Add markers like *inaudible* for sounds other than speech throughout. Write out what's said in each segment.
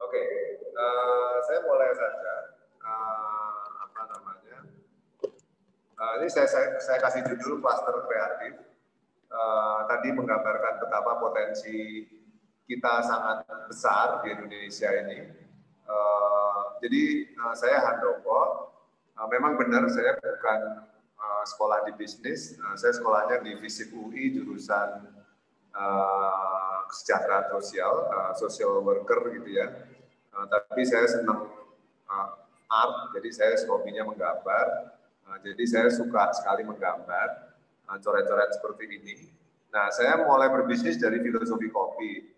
Oke, uh, saya mulai saja. Uh, apa namanya? Uh, ini saya, saya, saya kasih judul cluster kreatif. Uh, tadi menggambarkan betapa potensi kita sangat besar di Indonesia ini. Uh, jadi uh, saya Handoko. Uh, memang benar saya bukan uh, sekolah di bisnis. Uh, saya sekolahnya di FISIP UI jurusan uh, kesejahteraan sosial, uh, social worker gitu ya Uh, tapi saya senang uh, art, jadi saya hobinya menggambar. Uh, jadi saya suka sekali menggambar coret-coret uh, seperti ini. Nah, saya mulai berbisnis dari filosofi kopi.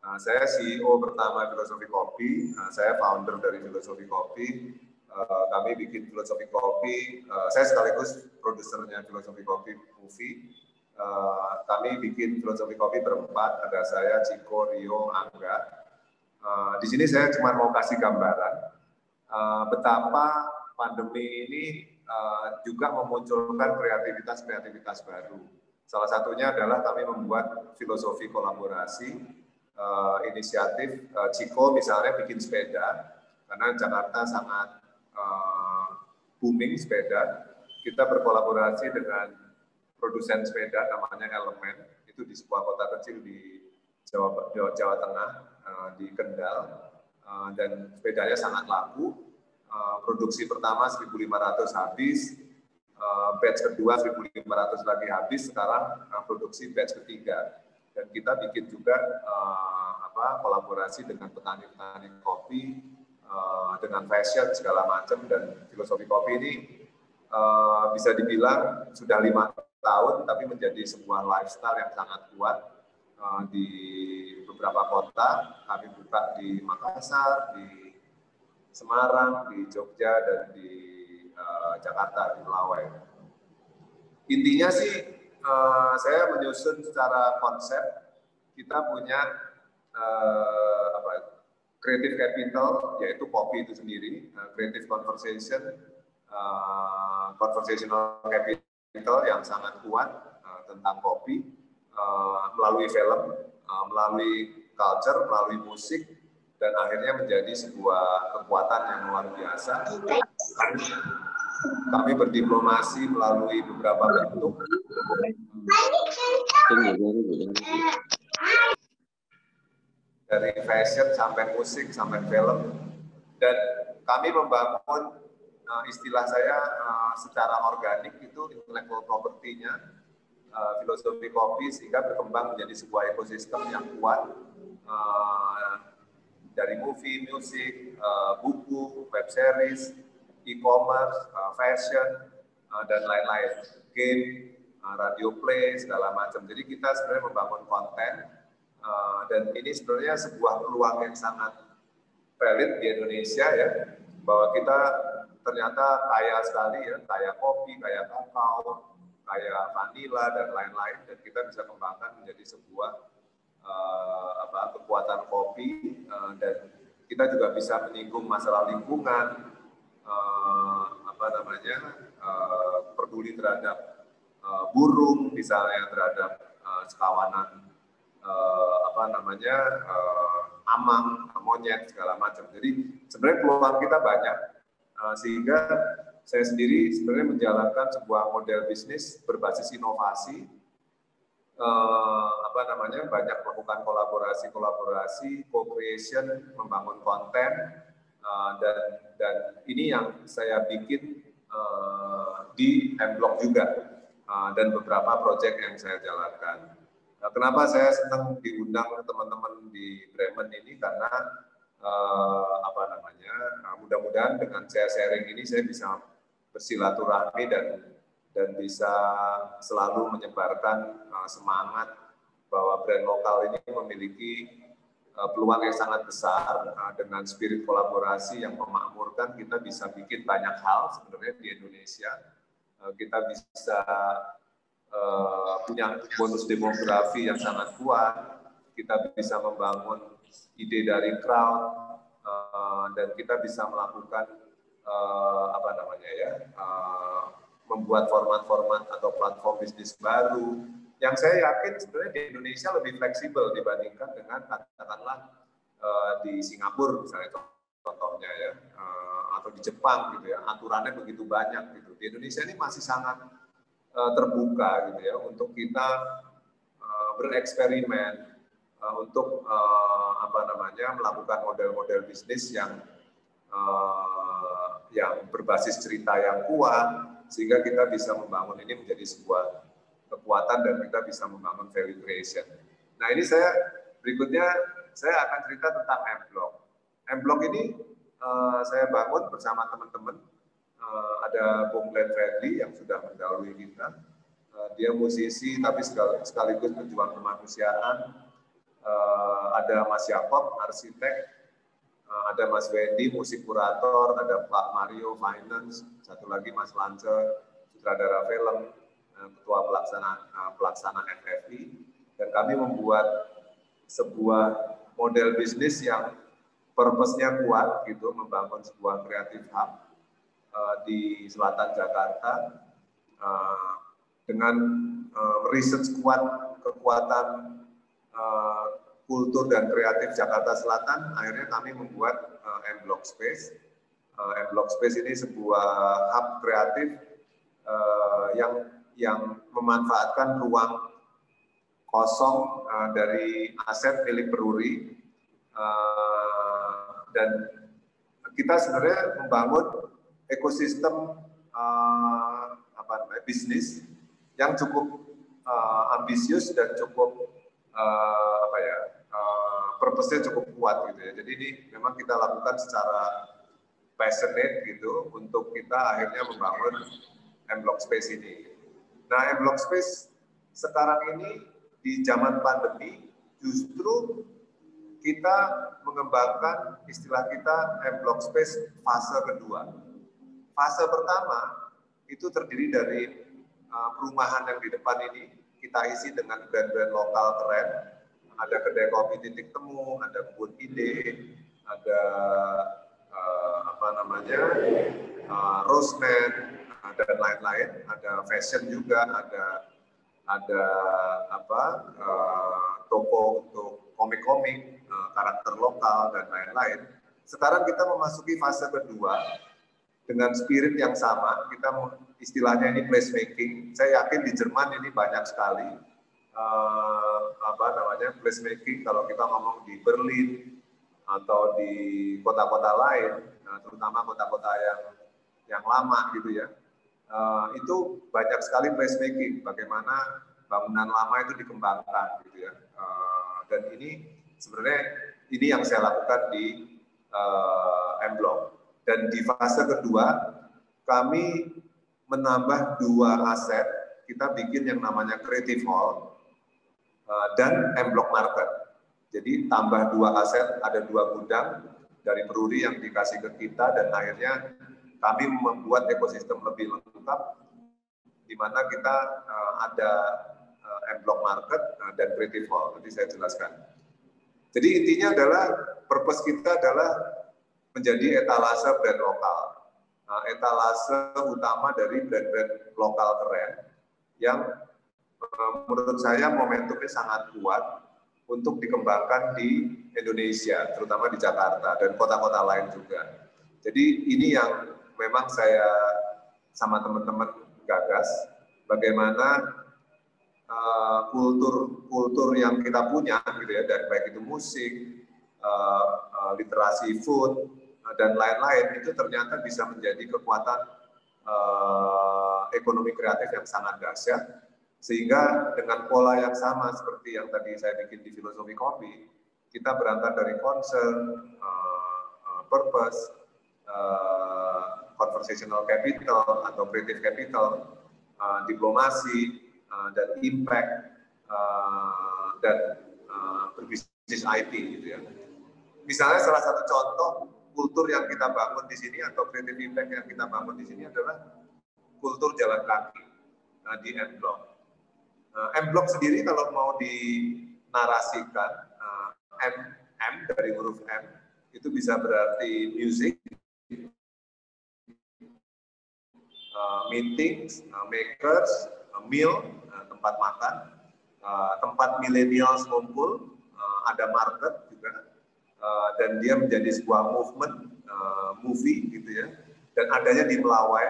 Uh, saya CEO pertama filosofi kopi. Uh, saya founder dari filosofi kopi. Uh, kami bikin filosofi kopi. Uh, saya sekaligus produsernya filosofi kopi movie. Uh, kami bikin filosofi kopi berempat. Ada saya, Ciko, Rio, Angga Uh, di sini saya cuma mau kasih gambaran uh, betapa pandemi ini uh, juga memunculkan kreativitas-kreativitas baru. Salah satunya adalah kami membuat filosofi kolaborasi, uh, inisiatif uh, Ciko misalnya bikin sepeda, karena Jakarta sangat uh, booming sepeda. Kita berkolaborasi dengan produsen sepeda namanya Elemen, itu di sebuah kota kecil di Jawa, Jawa, Jawa Tengah uh, di Kendal uh, dan sepedanya sangat laku. Uh, produksi pertama 1.500 habis, batch kedua 1.500 lagi habis, sekarang produksi batch ketiga. Dan kita bikin juga apa kolaborasi dengan petani-petani kopi, dengan fashion segala macam dan filosofi kopi ini bisa dibilang sudah lima tahun tapi menjadi sebuah lifestyle yang sangat kuat Eh, di beberapa kota. Kami buka di Makassar, di Semarang, di Jogja, dan di uh, Jakarta, di Melawai. Intinya sih, uh, saya menyusun secara konsep, kita punya uh, apa, creative capital, yaitu kopi itu sendiri, uh, creative conversation, uh, conversational capital yang sangat kuat uh, tentang kopi, uh, melalui film, uh, melalui culture, melalui musik, dan akhirnya menjadi sebuah kekuatan yang luar biasa. Kami, berdiplomasi melalui beberapa bentuk. Dari fashion sampai musik sampai film. Dan kami membangun uh, istilah saya uh, secara organik itu intellectual property-nya uh, filosofi kopi sehingga berkembang menjadi sebuah ekosistem yang kuat uh, dari movie, musik, uh, buku, web series, e-commerce, uh, fashion, uh, dan lain-lain, game, uh, radio play, segala macam. Jadi kita sebenarnya membangun konten uh, dan ini sebenarnya sebuah peluang yang sangat valid di Indonesia ya, bahwa kita ternyata kaya sekali ya, kaya kopi, kaya kakao, kayak vanilla dan lain-lain dan kita bisa kembangkan menjadi sebuah uh, apa kekuatan kopi uh, dan kita juga bisa menyinggung masalah lingkungan uh, apa namanya uh, peduli terhadap uh, burung misalnya terhadap uh, sekawanan uh, apa namanya uh, amang monyet segala macam. Jadi sebenarnya peluang kita banyak uh, sehingga saya sendiri sebenarnya menjalankan sebuah model bisnis berbasis inovasi, eh, apa namanya banyak melakukan kolaborasi-kolaborasi, co-creation, membangun konten, eh, dan dan ini yang saya bikin eh, di Mblock juga. Eh, dan beberapa proyek yang saya jalankan. Nah, kenapa saya senang diundang teman-teman di Bremen ini? Karena eh, apa namanya nah, mudah-mudahan dengan saya sharing ini saya bisa bersilaturahmi dan dan bisa selalu menyebarkan uh, semangat bahwa brand lokal ini memiliki uh, peluang yang sangat besar uh, dengan spirit kolaborasi yang memakmurkan. Kita bisa bikin banyak hal sebenarnya di Indonesia. Uh, kita bisa uh, punya bonus demografi yang sangat kuat. Kita bisa membangun ide dari crowd uh, dan kita bisa melakukan uh, apa namanya ya uh, membuat format-format atau platform bisnis baru yang saya yakin sebenarnya di Indonesia lebih fleksibel dibandingkan dengan katakanlah di Singapura misalnya contohnya ya atau di Jepang gitu ya aturannya begitu banyak gitu. Di Indonesia ini masih sangat terbuka gitu ya untuk kita bereksperimen untuk apa namanya melakukan model-model bisnis yang yang berbasis cerita yang kuat sehingga kita bisa membangun ini menjadi sebuah kekuatan dan kita bisa membangun value creation. Nah ini saya berikutnya saya akan cerita tentang M-Block. M-Block ini uh, saya bangun bersama teman-teman. Uh, ada Bung Glenn Fredly yang sudah mendahului kita. Uh, dia musisi tapi sekaligus pejuang kemanusiaan. Uh, ada Mas Yakob, arsitek. Uh, ada Mas Wendy, musik kurator. Ada Pak Mario, finance. Satu lagi Mas Lance, sutradara film Eh, ketua pelaksana eh, pelaksana FFI dan kami membuat sebuah model bisnis yang purpose-nya kuat gitu membangun sebuah kreatif hub di selatan Jakarta dengan uh, riset kuat kekuatan kultur dan kreatif Jakarta Selatan akhirnya kami membuat uh, M Block Space. Uh, M Block Space ini sebuah hub kreatif uh, yang yang memanfaatkan ruang kosong uh, dari aset milik Peruri. Uh, dan kita sebenarnya membangun ekosistem uh, apa bisnis yang cukup uh, ambisius dan cukup uh, apa ya purpose-nya cukup kuat gitu ya. Jadi ini memang kita lakukan secara passionate gitu untuk kita akhirnya membangun M Block Space ini. Nah, M Block Space sekarang ini di zaman pandemi justru kita mengembangkan istilah kita M Block Space fase kedua. Fase pertama itu terdiri dari uh, perumahan yang di depan ini kita isi dengan brand-brand lokal keren. Ada kedai kopi titik temu, ada kebun ide, ada uh, apa namanya uh, roseman, dan lain-lain, ada fashion juga, ada ada apa uh, toko untuk komik-komik, uh, karakter lokal dan lain-lain. Sekarang kita memasuki fase kedua dengan spirit yang sama. Kita istilahnya ini placemaking. Saya yakin di Jerman ini banyak sekali uh, apa namanya placemaking. Kalau kita ngomong di Berlin atau di kota-kota lain, nah, terutama kota-kota yang yang lama gitu ya uh, itu banyak sekali placemaking, bagaimana bangunan lama itu dikembangkan gitu ya. Uh, dan ini sebenarnya ini yang saya lakukan di uh, M Block. Dan di fase kedua kami menambah dua aset, kita bikin yang namanya Creative Hall dan M Block Market. Jadi tambah dua aset, ada dua gudang dari Peruri yang dikasih ke kita dan akhirnya kami membuat ekosistem lebih lengkap di mana kita uh, ada uh, M-Block Market uh, dan Creative Hall. Nanti saya jelaskan. Jadi intinya adalah purpose kita adalah menjadi etalase brand lokal. Uh, etalase utama dari brand-brand lokal keren yang menurut saya momentumnya sangat kuat untuk dikembangkan di Indonesia, terutama di Jakarta dan kota-kota lain juga. Jadi ini yang memang saya sama teman-teman gagas bagaimana uh, kultur kultur yang kita punya gitu ya dari baik itu musik, uh, uh, literasi food dan lain-lain itu ternyata bisa menjadi kekuatan uh, ekonomi kreatif yang sangat dahsyat sehingga dengan pola yang sama seperti yang tadi saya bikin di filosofi kopi kita berangkat dari concern, uh, purpose, uh, conversational capital atau creative capital, uh, diplomasi, uh, dan impact, uh, dan uh, berbisnis IT gitu ya. Misalnya salah satu contoh kultur yang kita bangun di sini atau creative impact yang kita bangun di sini adalah kultur jalan kaki uh, di M. Uh, M Block sendiri kalau mau dinarasikan uh, M M dari huruf M itu bisa berarti music, uh, meetings, uh, makers, uh, meal, uh, tempat makan, uh, tempat milenial ngumpul, uh, ada market juga, uh, dan dia menjadi sebuah movement uh, movie gitu ya dan adanya di Melawai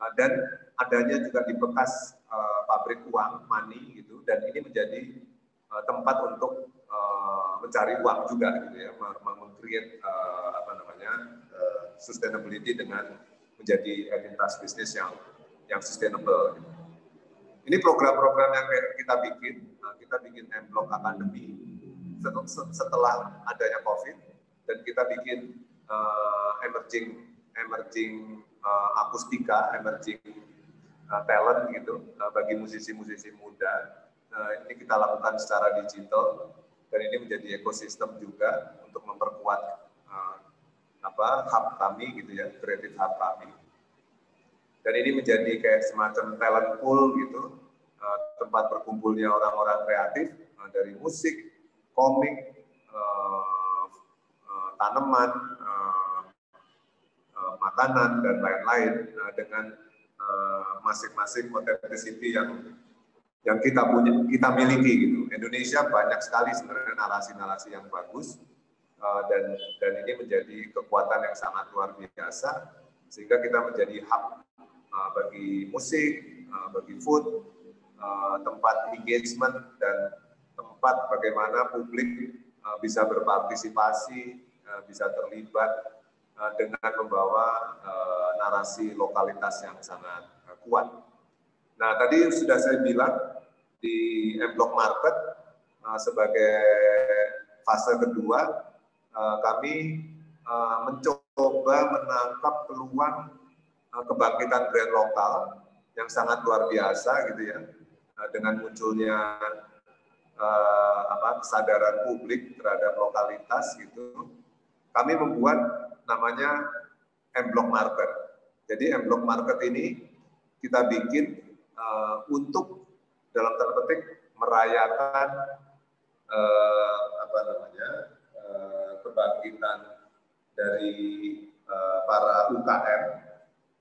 uh, dan adanya juga di bekas uh, pabrik uang money gitu dan ini menjadi uh, tempat untuk uh, mencari uang juga gitu ya mengcreate uh, apa namanya uh, sustainability dengan menjadi entitas bisnis yang yang sustainable. Gitu. Ini program-program yang kita bikin, nah, kita bikin M Block Academy setelah adanya COVID dan kita bikin uh, emerging emerging uh, akustika, emerging uh, talent gitu uh, bagi musisi-musisi muda. Uh, ini kita lakukan secara digital dan ini menjadi ekosistem juga untuk memperkuat apa hub kami gitu ya, creative hub kami. Dan ini menjadi kayak semacam talent pool gitu, tempat berkumpulnya orang-orang kreatif dari musik, komik, tanaman, makanan dan lain-lain dengan masing-masing uh, authenticity yang yang kita punya, kita miliki gitu. Indonesia banyak sekali sebenarnya narasi-narasi yang bagus uh, dan dan ini menjadi kekuatan yang sangat luar biasa sehingga kita menjadi hub uh, bagi musik, uh, bagi food, uh, tempat engagement dan tempat bagaimana publik uh, bisa berpartisipasi, uh, bisa terlibat uh, dengan membawa uh, narasi lokalitas yang sangat uh, kuat. Nah, tadi sudah saya bilang di M Block Market sebagai fase kedua kami mencoba menangkap peluang kebangkitan brand lokal yang sangat luar biasa gitu ya dengan munculnya kesadaran publik terhadap lokalitas gitu kami membuat namanya M Block Market. Jadi M Block Market ini kita bikin uh, untuk dalam tanda petik merayakan eh, apa namanya eh, kebangkitan dari eh, para UKM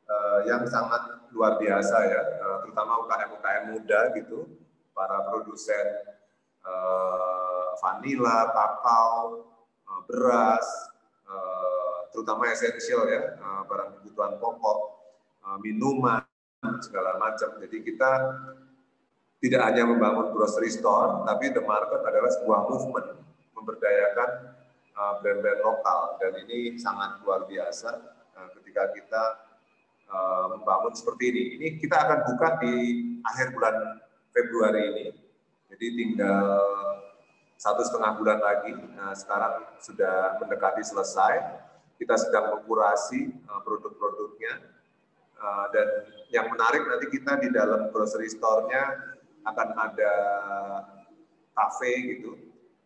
eh, yang sangat luar biasa ya, eh, terutama UKM-UKM muda gitu, para produsen eh, vanila, kakao, eh, beras, eh, terutama esensial ya, eh, barang kebutuhan pokok, eh, minuman segala macam. Jadi kita tidak hanya membangun grocery store, tapi the market adalah sebuah movement memberdayakan uh, brand-brand lokal dan ini sangat luar biasa ketika kita membangun seperti ini. Ini kita akan buka di akhir bulan Februari ini, jadi tinggal satu setengah bulan lagi. Nah, sekarang sudah mendekati selesai. Kita sedang mengkurasi uh, produk-produknya uh, dan yang menarik nanti kita di dalam grocery store-nya akan ada cafe gitu.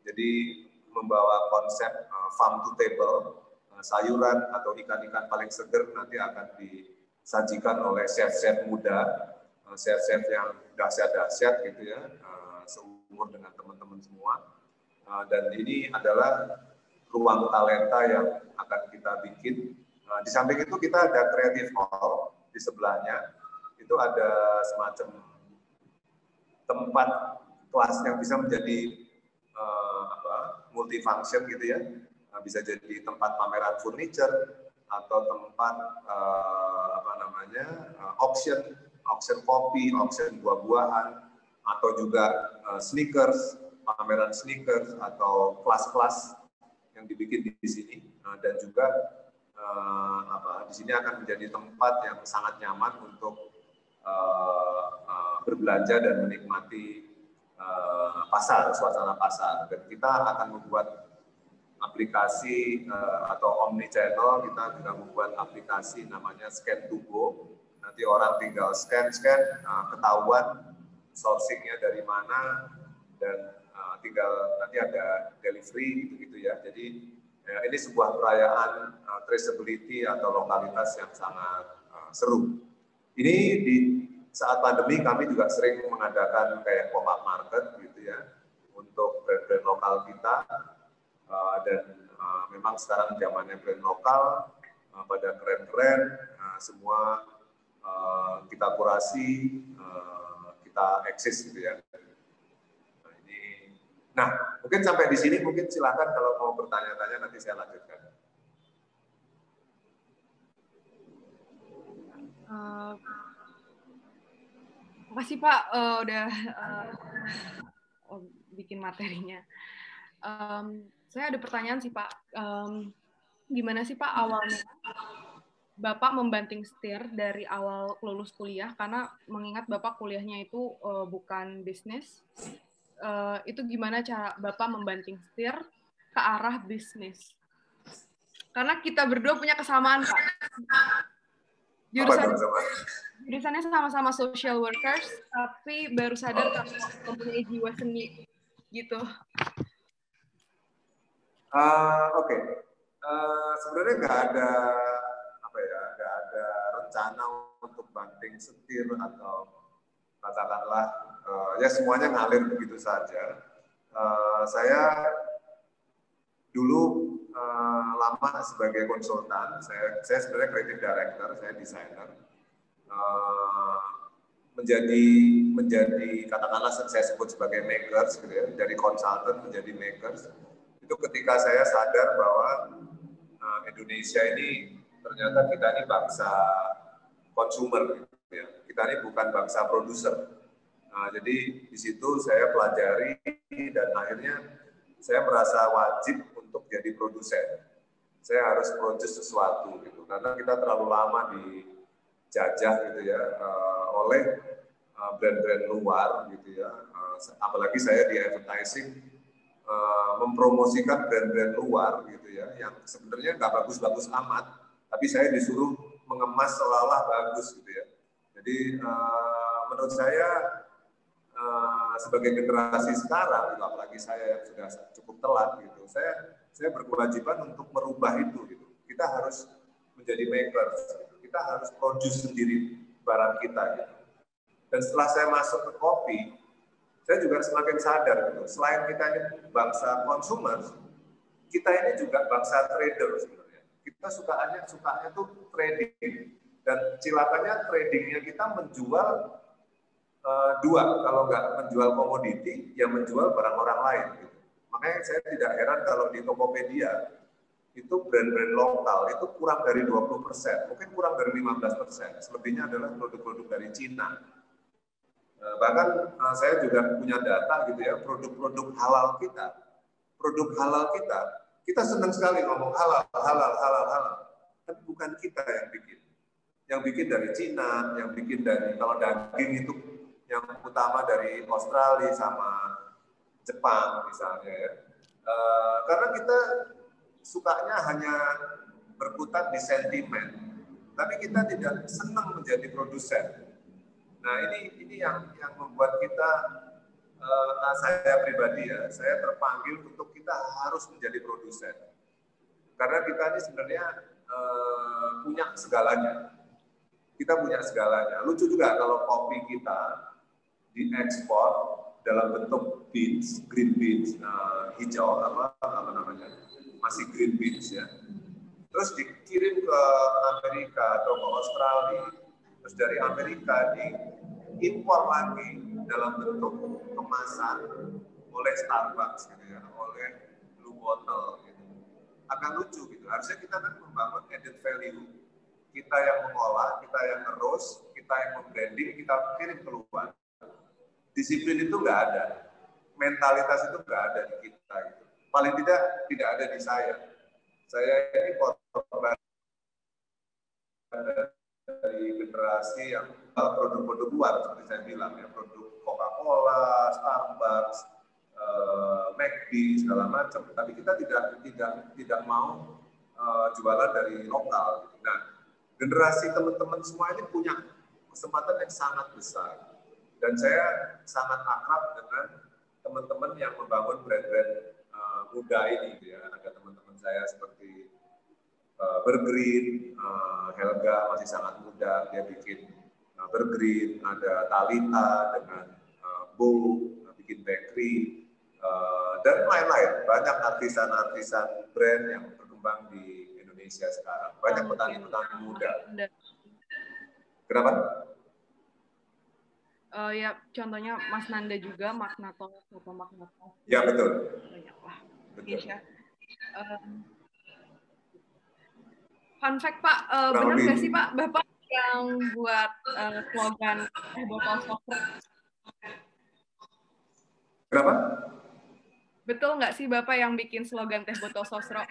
Jadi membawa konsep uh, farm to table, uh, sayuran atau ikan-ikan paling seger nanti akan disajikan oleh chef-chef muda, uh, chef-chef yang dahsyat-dahsyat gitu ya, uh, seumur dengan teman-teman semua. Uh, dan ini adalah ruang talenta yang akan kita bikin. Uh, di samping itu kita ada creative hall di sebelahnya. Itu ada semacam tempat kelas yang bisa menjadi uh, apa, multifunction gitu ya, nah, bisa jadi tempat pameran furniture atau tempat uh, apa namanya uh, auction, auction kopi, auction buah-buahan, atau juga uh, sneakers, pameran sneakers atau kelas-kelas yang dibikin di sini, uh, dan juga uh, apa di sini akan menjadi tempat yang sangat nyaman untuk uh, uh, berbelanja dan menikmati uh, pasar, suasana pasar. Dan kita akan membuat aplikasi uh, atau omni channel, kita juga membuat aplikasi namanya Scan to Go. Nanti orang tinggal scan-scan, uh, ketahuan sourcingnya dari mana, dan uh, tinggal nanti ada delivery gitu-gitu ya. Jadi ya, ini sebuah perayaan uh, traceability atau lokalitas yang sangat uh, seru. Ini di saat pandemi kami juga sering mengadakan kayak pop-up market gitu ya untuk brand-brand lokal kita uh, dan uh, memang sekarang zamannya brand lokal uh, pada keren-keren uh, semua uh, kita kurasi uh, kita eksis gitu ya. Nah, Mungkin sampai di sini mungkin silakan kalau mau bertanya-tanya nanti saya lanjutkan. Uh, makasih Pak uh, udah uh, bikin materinya. Um, saya ada pertanyaan sih Pak. Um, gimana sih Pak awalnya Bapak membanting setir dari awal lulus kuliah karena mengingat Bapak kuliahnya itu uh, bukan bisnis. Uh, itu gimana cara Bapak membanting setir ke arah bisnis? Karena kita berdua punya kesamaan, Pak. Jurusan, jurusannya sama-sama social workers, tapi baru sadar kalau mempunyai jiwa seni gitu. Uh, Oke, okay. uh, sebenarnya nggak ada apa ya nggak ada rencana untuk banting setir atau katakanlah uh, ya semuanya ngalir begitu saja. Uh, saya dulu uh, lama sebagai konsultan, saya, saya sebenarnya creative director, saya desainer. Uh, menjadi menjadi katakanlah saya sebut sebagai makers gitu ya, dari konsultan menjadi makers itu ketika saya sadar bahwa uh, Indonesia ini ternyata kita ini bangsa konsumer gitu ya. Kita ini bukan bangsa produser. Nah, jadi di situ saya pelajari dan akhirnya saya merasa wajib untuk jadi produsen. Saya harus produce sesuatu gitu karena kita terlalu lama dijajah gitu ya uh, oleh uh, brand-brand luar gitu ya. Uh, apalagi saya di advertising mempromosikan brand-brand luar gitu ya yang sebenarnya nggak bagus-bagus amat tapi saya disuruh mengemas seolah-olah bagus gitu ya. Jadi menurut saya uh, sebagai generasi sekarang, apalagi saya yang sudah cukup telat gitu, saya saya berkewajiban untuk merubah itu gitu. Kita harus menjadi makers, gitu. kita harus produce sendiri barang kita gitu. Dan setelah saya masuk ke kopi, saya juga semakin sadar gitu. Selain kita ini bangsa konsumer, kita ini juga bangsa trader sebenarnya kita sukaannya sukanya tuh trading dan cilakanya tradingnya kita menjual uh, dua kalau nggak menjual komoditi ya menjual barang orang lain gitu. makanya saya tidak heran kalau di Tokopedia itu brand-brand lokal itu kurang dari 20 persen, mungkin kurang dari 15 persen. Selebihnya adalah produk-produk dari Cina. Uh, bahkan uh, saya juga punya data gitu ya, produk-produk halal kita, produk halal kita kita senang sekali ngomong halal, halal, halal, halal. Tapi bukan kita yang bikin. Yang bikin dari Cina, yang bikin dari, kalau daging itu yang utama dari Australia sama Jepang misalnya ya. E, karena kita sukanya hanya berkutat di sentimen, tapi kita tidak senang menjadi produsen. Nah ini ini yang yang membuat kita uh, saya pribadi ya, saya terpanggil untuk kita harus menjadi produsen. Karena kita ini sebenarnya uh, punya segalanya. Kita punya segalanya. Lucu juga kalau kopi kita diekspor dalam bentuk beans, green beans, uh, hijau apa apa namanya, masih green beans ya. Terus dikirim ke Amerika atau ke Australia, terus dari Amerika diimpor lagi dalam bentuk kemasan oleh Starbucks gitu ya, oleh Blue Bottle gitu. Agak lucu gitu. Harusnya kita kan membangun added value. Kita yang mengolah, kita yang ngerus, kita yang membranding, kita kirim keluar. Disiplin itu nggak ada. Mentalitas itu nggak ada di kita gitu. Paling tidak tidak ada di saya. Saya ini korban dari generasi yang produk-produk luar seperti saya bilang ya produk Coca-Cola, Starbucks, uh, McD segala macam. Tapi kita tidak tidak tidak mau uh, jualan dari lokal. Nah, generasi teman-teman semua ini punya kesempatan yang sangat besar. Dan saya sangat akrab dengan teman-teman yang membangun brand-brand uh, muda ini. Gitu ya. Ada teman-teman saya seperti uh, Bergreen, uh, Helga masih sangat muda, dia bikin uh, Bergreen, ada Talita dengan Bo, bikin bakery, uh, dan lain-lain. Banyak artisan-artisan brand yang berkembang di Indonesia sekarang. Banyak petani-petani muda. Kenapa? Uh, ya contohnya Mas Nanda juga Magnato atau Magnato. Ya betul. Banyak lah. Betul. Um, fun fact Pak, uh, benar nggak sih Pak Bapak yang buat uh, slogan teh botol sosro? Kenapa? Betul nggak sih Bapak yang bikin slogan teh botol sosro?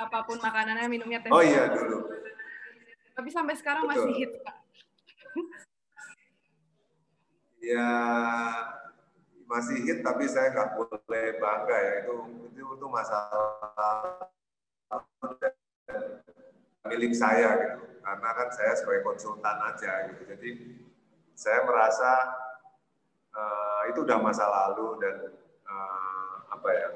Apa pun makanannya, minumnya teh. Oh iya dulu. Tapi sampai sekarang Betul. masih hit Pak *laughs* ya masih hit tapi saya nggak boleh bangga ya. Itu itu itu masalah milik saya gitu. Karena kan saya sebagai konsultan aja gitu. Jadi saya merasa uh, itu udah masa lalu dan uh, apa ya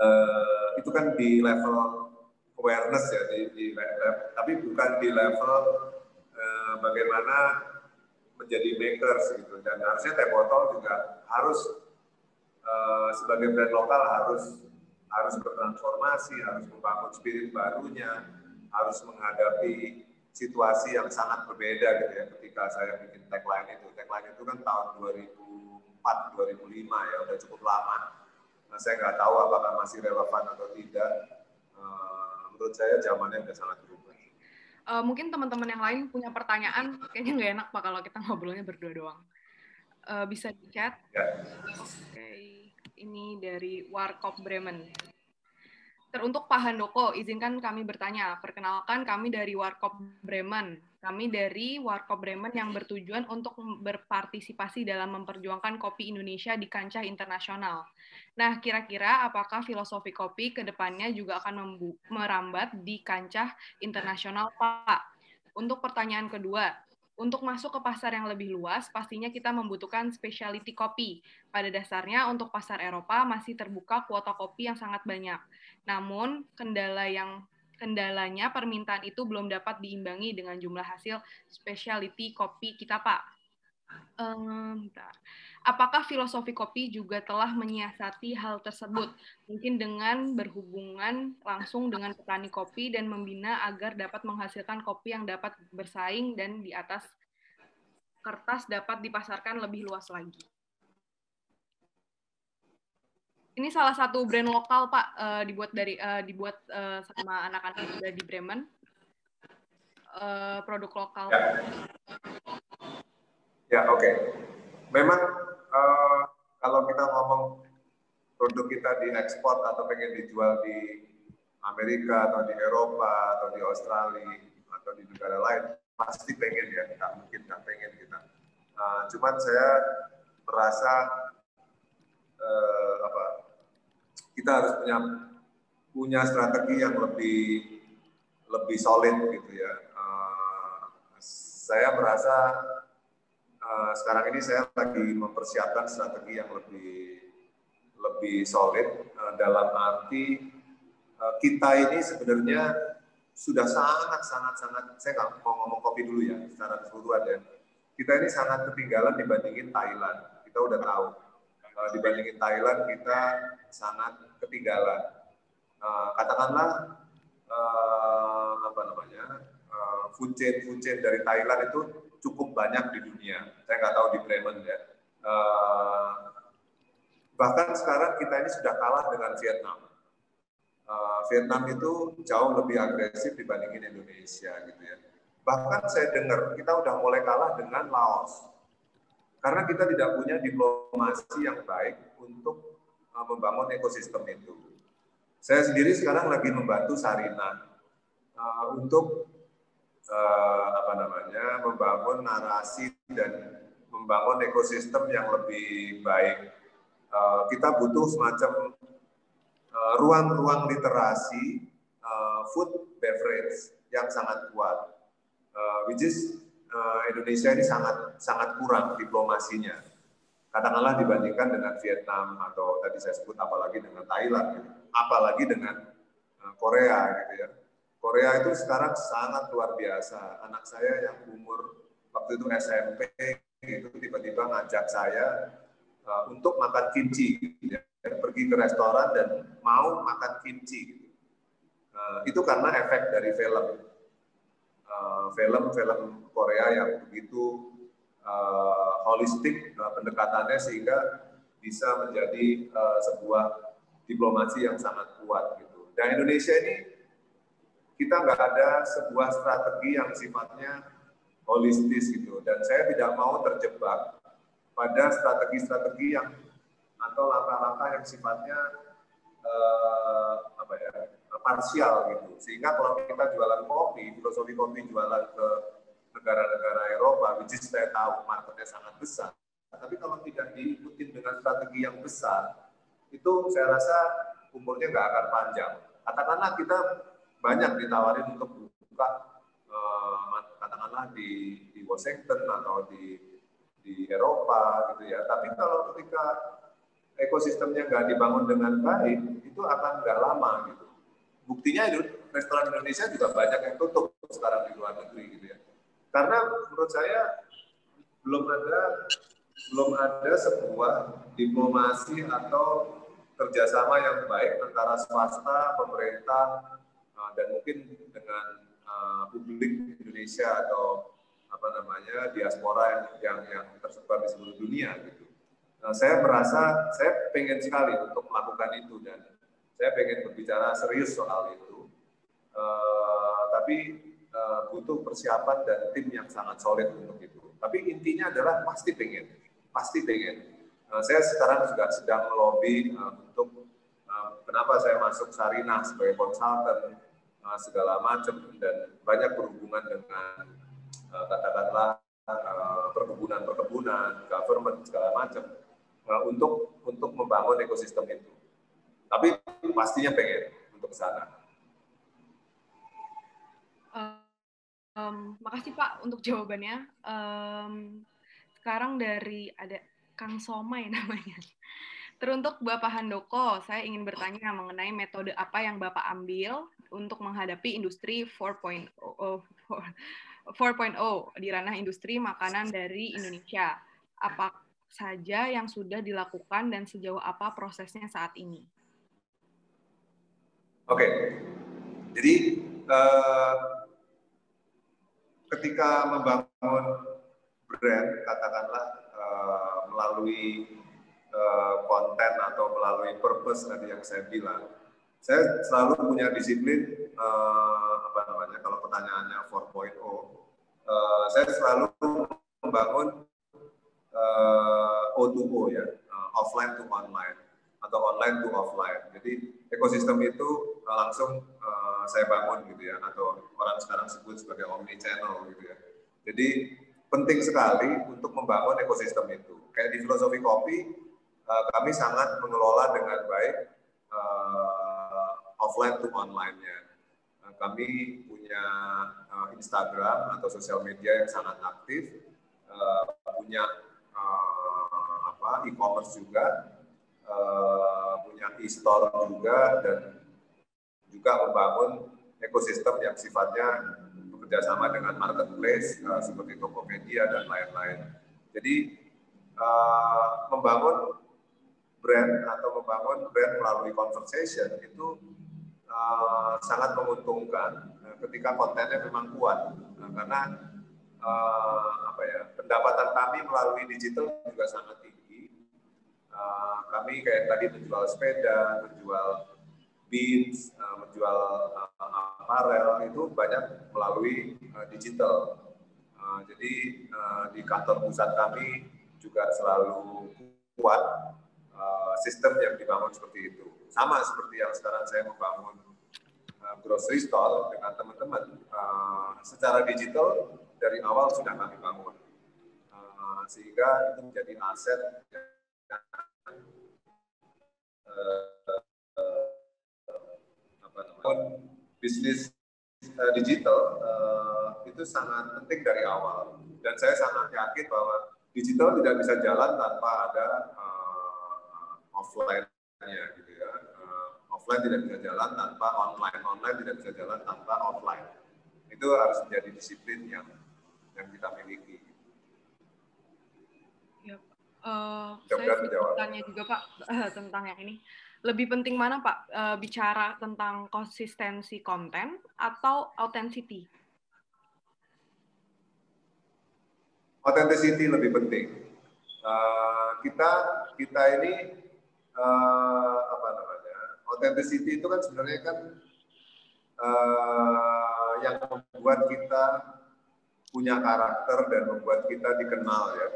uh, itu kan di level awareness ya di, di level, tapi bukan di level uh, bagaimana menjadi makers gitu. Dan harusnya teh botol juga harus uh, sebagai brand lokal harus harus bertransformasi harus membangun spirit barunya harus menghadapi situasi yang sangat berbeda gitu ya ketika saya bikin tagline itu. Tagline itu kan tahun 2004 2005 ya udah cukup lama. Nah, saya nggak tahu apakah masih relevan atau tidak. Uh, menurut saya zamannya udah sangat uh, mungkin teman-teman yang lain punya pertanyaan, kayaknya nggak enak pak kalau kita ngobrolnya berdua doang. Uh, bisa di chat. Ya. Oke, okay. ini dari Warkop Bremen. Teruntuk Pak Handoko, izinkan kami bertanya. Perkenalkan kami dari Warkop Bremen. Kami dari Warkop Bremen yang bertujuan untuk berpartisipasi dalam memperjuangkan kopi Indonesia di kancah internasional. Nah, kira-kira apakah filosofi kopi ke depannya juga akan merambat di kancah internasional, Pak? Untuk pertanyaan kedua, untuk masuk ke pasar yang lebih luas, pastinya kita membutuhkan specialty kopi. Pada dasarnya, untuk pasar Eropa masih terbuka kuota kopi yang sangat banyak. Namun, kendala yang kendalanya permintaan itu belum dapat diimbangi dengan jumlah hasil specialty kopi kita, Pak. Um, Apakah filosofi kopi juga telah menyiasati hal tersebut? Mungkin dengan berhubungan langsung dengan petani kopi dan membina agar dapat menghasilkan kopi yang dapat bersaing dan di atas kertas dapat dipasarkan lebih luas lagi. Ini salah satu brand lokal Pak, uh, dibuat dari uh, dibuat uh, sama anak-anak muda di Bremen. Produk lokal. Ya, ya oke. Okay. Memang uh, kalau kita ngomong produk kita diekspor atau pengen dijual di Amerika atau di Eropa atau di Australia atau di negara lain pasti pengen ya. Nggak mungkin nggak pengen kita. Uh, cuman saya merasa uh, apa kita harus punya punya strategi yang lebih lebih solid gitu ya. Uh, saya merasa Eh, sekarang ini saya lagi mempersiapkan strategi yang lebih lebih solid uh, dalam arti uh, kita ini sebenarnya sudah sangat sangat sangat saya nggak mau ngomong kopi dulu ya secara keseluruhan ya. Kita ini sangat ketinggalan dibandingin Thailand kita udah tahu. Uh, dibandingin Thailand kita sangat ketinggalan. Katakanlah apa namanya uh, food chain food chain dari Thailand itu cukup banyak di dunia. Saya nggak tahu di Bremen ya. Uh, bahkan sekarang kita ini sudah kalah dengan Vietnam. Uh, Vietnam itu jauh lebih agresif dibandingin Indonesia gitu ya. Bahkan saya dengar kita udah mulai kalah dengan Laos. Karena kita tidak punya diplomasi yang baik untuk uh, membangun ekosistem itu. Saya sendiri sekarang lagi membantu Sarina uh, untuk uh, apa namanya membangun narasi dan membangun ekosistem yang lebih baik. Uh, kita butuh semacam ruang-ruang uh, literasi uh, food beverage yang sangat kuat, uh, which is uh, Indonesia ini sangat sangat kurang diplomasinya. Katakanlah dibandingkan dengan Vietnam atau tadi saya sebut apalagi dengan Thailand, gitu. apalagi dengan Korea gitu ya Korea itu sekarang sangat luar biasa. Anak saya yang umur waktu itu SMP itu tiba-tiba ngajak saya uh, untuk makan kimchi, ya. pergi ke restoran dan mau makan kimchi. Uh, itu karena efek dari film, film-film uh, Korea yang begitu uh, holistik uh, pendekatannya sehingga bisa menjadi uh, sebuah diplomasi yang sangat kuat gitu. Dan Indonesia ini kita nggak ada sebuah strategi yang sifatnya holistis gitu. Dan saya tidak mau terjebak pada strategi-strategi yang atau langkah-langkah yang sifatnya uh, apa ya parsial gitu. Sehingga kalau kita jualan kopi, filosofi kopi jualan ke negara-negara Eropa, which is saya tahu marketnya sangat besar. Tapi kalau tidak diikuti dengan strategi yang besar, itu saya rasa umurnya nggak akan panjang. Katakanlah kita banyak ditawarin untuk buka eh, katakanlah di, di Washington atau di di Eropa gitu ya. Tapi kalau ketika ekosistemnya nggak dibangun dengan baik, itu akan nggak lama gitu. Buktinya itu restoran Indonesia juga banyak yang tutup sekarang di luar negeri gitu ya. Karena menurut saya belum ada belum ada sebuah diplomasi atau kerjasama yang baik antara swasta, pemerintah, dan mungkin dengan uh, publik Indonesia atau apa namanya diaspora yang yang, yang tersebar di seluruh dunia gitu. Nah, saya merasa saya pengen sekali untuk melakukan itu dan saya pengen berbicara serius soal itu. Uh, tapi uh, butuh persiapan dan tim yang sangat solid untuk itu. Tapi intinya adalah pasti pengen, pasti pengen. Uh, saya sekarang juga sedang melobi uh, untuk uh, kenapa saya masuk Sarinah sebagai konsultan uh, segala macam dan banyak berhubungan dengan uh, katakanlah uh, perkebunan-perkebunan, government segala macam uh, untuk untuk membangun ekosistem itu. Tapi pastinya pengen untuk ke sana. Um, makasih Pak untuk jawabannya. Um, sekarang dari ada Kang Somai *laughs* namanya. Teruntuk Bapak Handoko, saya ingin bertanya mengenai metode apa yang Bapak ambil untuk menghadapi industri 4.0 4.0 di ranah industri makanan dari Indonesia. Apa saja yang sudah dilakukan dan sejauh apa prosesnya saat ini? Oke, okay. jadi uh, ketika membangun brand, katakanlah uh, melalui uh, konten atau melalui purpose tadi yang saya bilang, saya selalu punya disiplin uh, apa namanya kalau pertanyaannya 4.0, uh, saya selalu membangun uh, O2O ya, uh, offline to online atau online to offline. Jadi ekosistem itu langsung uh, saya bangun gitu ya atau orang sekarang sebut sebagai omni channel gitu ya. Jadi penting sekali untuk membangun ekosistem itu. Kayak di filosofi kopi uh, kami sangat mengelola dengan baik uh, offline to online-nya. Uh, kami punya uh, Instagram atau sosial media yang sangat aktif, uh, punya apa e-commerce juga, punya e-store juga dan juga membangun ekosistem yang sifatnya bekerjasama dengan marketplace seperti Tokopedia dan lain-lain. Jadi membangun brand atau membangun brand melalui conversation itu uh, sangat menguntungkan uh, ketika kontennya memang kuat uh, karena uh, apa ya pendapatan kami melalui digital juga sangat tinggi. Uh, kami kayak tadi menjual sepeda, menjual beans, uh, menjual uh, aparel itu banyak melalui uh, digital. Uh, jadi uh, di kantor pusat kami juga selalu kuat uh, sistem yang dibangun seperti itu. Sama seperti yang sekarang saya membangun grocery store dengan teman-teman. Uh, secara digital dari awal sudah kami bangun. Uh, sehingga itu menjadi aset uh, bisnis uh, digital uh, itu sangat penting dari awal dan saya sangat yakin bahwa digital tidak bisa jalan tanpa ada uh, offline-nya gitu uh, offline tidak bisa jalan tanpa online online tidak bisa jalan tanpa offline itu harus menjadi disiplin yang yang kita miliki. Ya, uh, saya bertanya juga Pak *laughs* tentang yang ini lebih penting mana Pak uh, bicara tentang konsistensi konten atau authenticity? authenticity lebih penting. Uh, kita kita ini uh, apa namanya? Authenticity itu kan sebenarnya kan uh, yang membuat kita punya karakter dan membuat kita dikenal ya.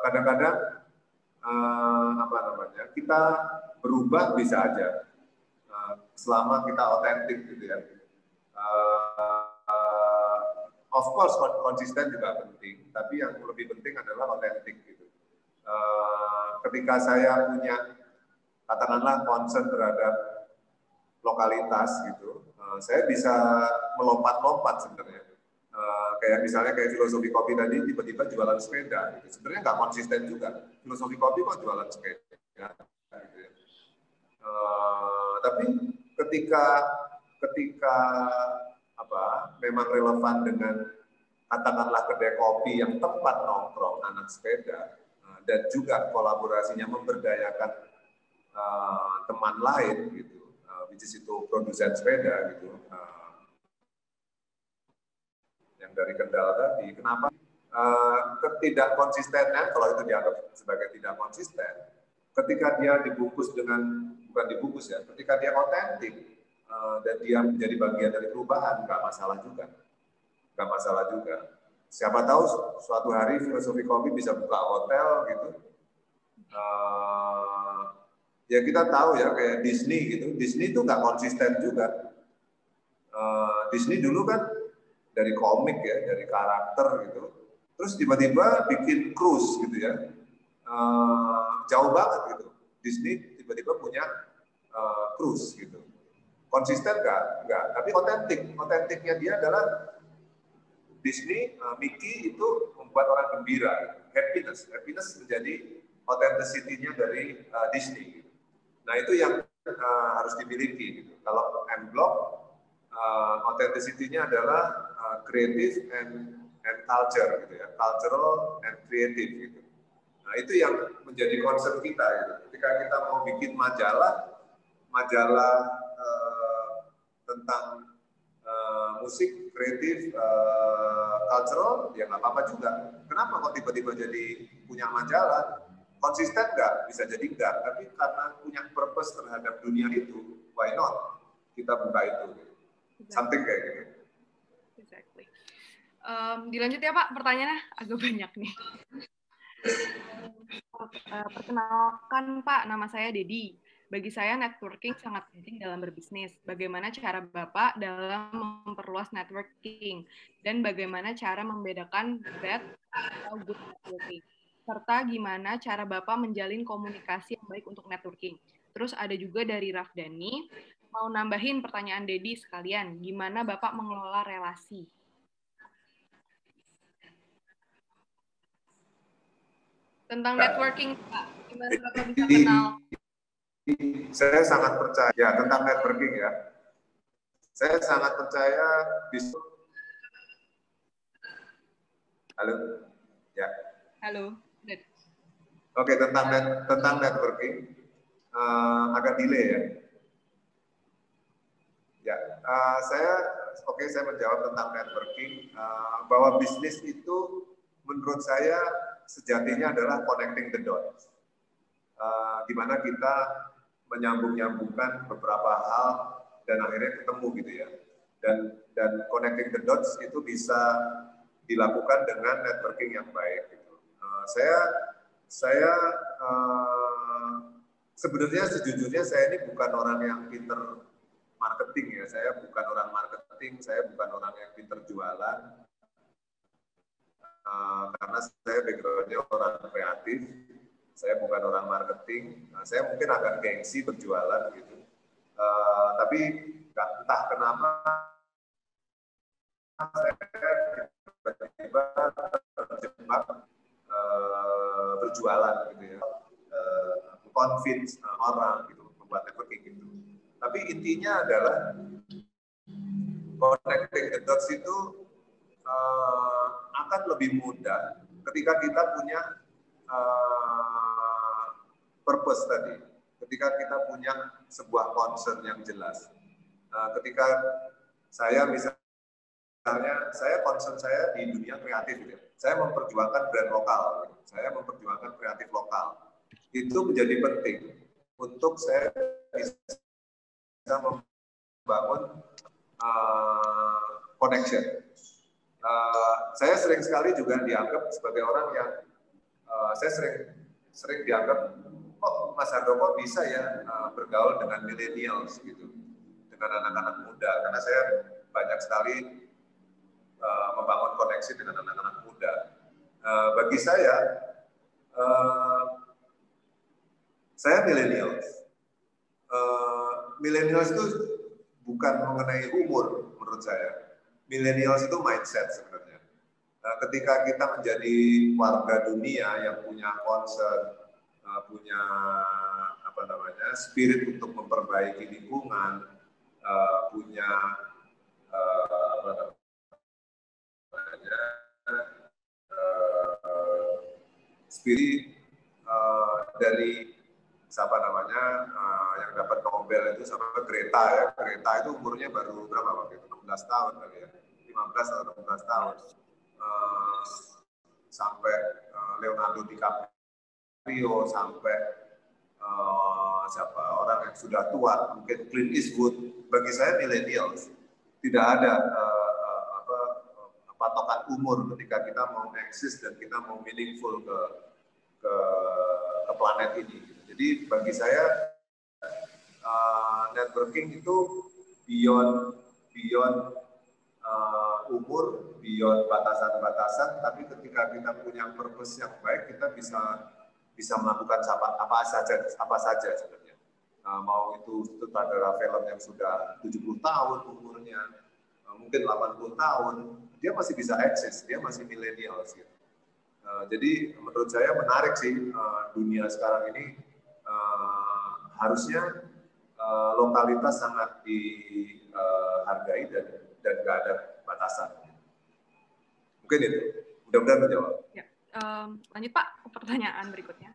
Kadang-kadang uh, apa namanya? Kita berubah bisa aja uh, selama kita otentik gitu ya. Uh, of course konsisten juga penting, tapi yang lebih penting adalah otentik gitu. Uh, ketika saya punya katakanlah concern terhadap lokalitas gitu, uh, saya bisa melompat-lompat sebenarnya. Uh, kayak misalnya kayak filosofi kopi tadi tiba-tiba jualan sepeda, gitu. sebenarnya nggak konsisten juga. Filosofi kopi kok jualan sepeda, gitu uh, tapi ketika ketika apa memang relevan dengan katakanlah kedai kopi yang tempat nongkrong anak sepeda dan juga kolaborasinya memberdayakan uh, teman lain gitu, uh, which is itu produsen sepeda gitu, uh, yang dari Kendal tadi. Kenapa uh, ketidakkonsistenan kalau itu dianggap sebagai tidak konsisten, ketika dia dibungkus dengan bukan dibungkus ya, ketika dia otentik Eh, dan dia menjadi bagian dari perubahan, nggak masalah juga. Nggak masalah juga. Siapa tahu suatu hari filosofi kopi bisa buka hotel gitu. Uh, ya kita tahu ya kayak Disney gitu. Disney itu nggak konsisten juga. Uh, Disney dulu kan dari komik ya, dari karakter gitu. Terus tiba-tiba bikin cruise gitu ya. Uh, jauh banget gitu. Disney tiba-tiba punya uh, cruise gitu Konsisten enggak? Enggak. Tapi otentik. Otentiknya dia adalah Disney, uh, Mickey itu membuat orang gembira. Happiness. Happiness menjadi authenticity-nya dari uh, Disney. Nah itu yang uh, harus dimiliki. Gitu. Kalau M Block, uh, authenticity-nya adalah uh, creative and and culture gitu ya, cultural and creative gitu. Nah itu yang menjadi concern kita. Gitu. Ketika kita mau bikin majalah, majalah tentang uh, musik kreatif uh, cultural ya nggak apa-apa juga kenapa kok tiba-tiba jadi punya majalah konsisten nggak? Bisa jadi enggak tapi karena punya purpose terhadap dunia itu why not kita buka itu? Exactly. something kayak gitu. Exactly. Um, dilanjut ya pak pertanyaannya? Agak banyak nih. Uh, perkenalkan pak nama saya Dedi bagi saya networking sangat penting dalam berbisnis. Bagaimana cara Bapak dalam memperluas networking? Dan bagaimana cara membedakan bad atau good networking. Serta gimana cara Bapak menjalin komunikasi yang baik untuk networking. Terus ada juga dari Rafdani, mau nambahin pertanyaan Dedi sekalian, gimana Bapak mengelola relasi? Tentang networking, Pak. Gimana Bapak bisa kenal saya sangat percaya tentang networking ya. Saya sangat percaya bisa. Halo, ya. Halo. Oke tentang net, tentang networking uh, agak delay ya. Ya, uh, saya oke okay, saya menjawab tentang networking uh, bahwa bisnis itu menurut saya sejatinya adalah connecting the dots. Uh, di mana kita menyambung-nyambungkan beberapa hal dan akhirnya ketemu gitu ya. Dan dan connecting the dots itu bisa dilakukan dengan networking yang baik gitu. Saya saya uh, sebenarnya sejujurnya saya ini bukan orang yang pinter marketing ya. Saya bukan orang marketing, saya bukan orang yang pinter jualan. Uh, karena saya backgroundnya orang kreatif, saya bukan orang marketing, nah, saya mungkin agak gengsi berjualan gitu. Uh, tapi entah kenapa saya tiba-tiba uh, berjualan gitu ya, uh, convince uh, orang gitu, membuat networking gitu. Tapi intinya adalah connecting the dots itu uh, akan lebih mudah ketika kita punya uh, purpose tadi. Ketika kita punya sebuah concern yang jelas. Nah, ketika saya misalnya misalnya saya concern saya di dunia kreatif gitu. Ya. Saya memperjuangkan brand lokal, saya memperjuangkan kreatif lokal. Itu menjadi penting untuk saya bisa membangun uh, connection. Uh, saya sering sekali juga dianggap sebagai orang yang uh, saya sering sering dianggap oh Mas Handoko bisa ya uh, bergaul dengan millennials gitu, dengan anak-anak muda karena saya banyak sekali uh, membangun koneksi dengan anak-anak muda. Uh, bagi saya, uh, saya millennials. Uh, itu bukan mengenai umur menurut saya. Millennials itu mindset sebenarnya. Ketika kita menjadi warga dunia yang punya concern, punya apa namanya spirit untuk memperbaiki lingkungan, punya apa namanya spirit uh, dari siapa namanya uh, yang dapat Nobel itu sama Greta ya. Greta itu umurnya baru berapa waktu itu 16 tahun kali ya. 15 atau 16 tahun. Uh, sampai uh, Leonardo DiCaprio sampai uh, siapa orang yang sudah tua mungkin Clint Eastwood. Bagi saya millennials. Tidak ada uh, patokan umur ketika kita mau eksis dan kita mau meaningful ke ke, ke planet ini. Jadi bagi saya uh, networking itu beyond beyond uh, umur, beyond batasan-batasan, tapi ketika kita punya purpose yang baik, kita bisa bisa melakukan apa, apa saja apa saja sebenarnya. Uh, mau itu sutradara film yang sudah 70 tahun umurnya, mungkin 80 tahun, dia masih bisa eksis, dia masih milenial gitu. Uh, jadi menurut saya menarik sih uh, dunia sekarang ini uh, harusnya uh, lokalitas sangat dihargai uh, dan dan nggak ada batasan. Mungkin itu. Mudah-mudahan menjawab. Ya. Um, lanjut Pak pertanyaan berikutnya.